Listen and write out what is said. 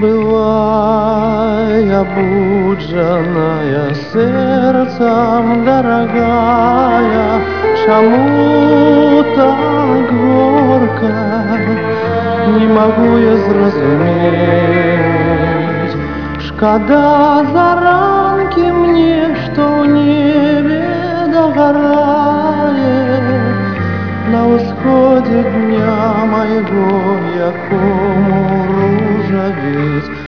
Бывая буджаная, сердцем дорогая, Чому так горка, не могу я зразумець. Шкода заранки мне, что в небе догорает, На усходе дня моего я хочу. hundreds